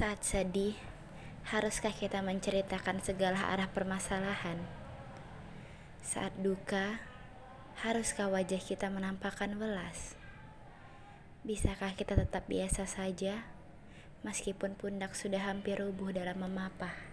Saat sedih, haruskah kita menceritakan segala arah permasalahan? Saat duka, haruskah wajah kita menampakkan welas? Bisakah kita tetap biasa saja, meskipun pundak sudah hampir rubuh dalam memapah?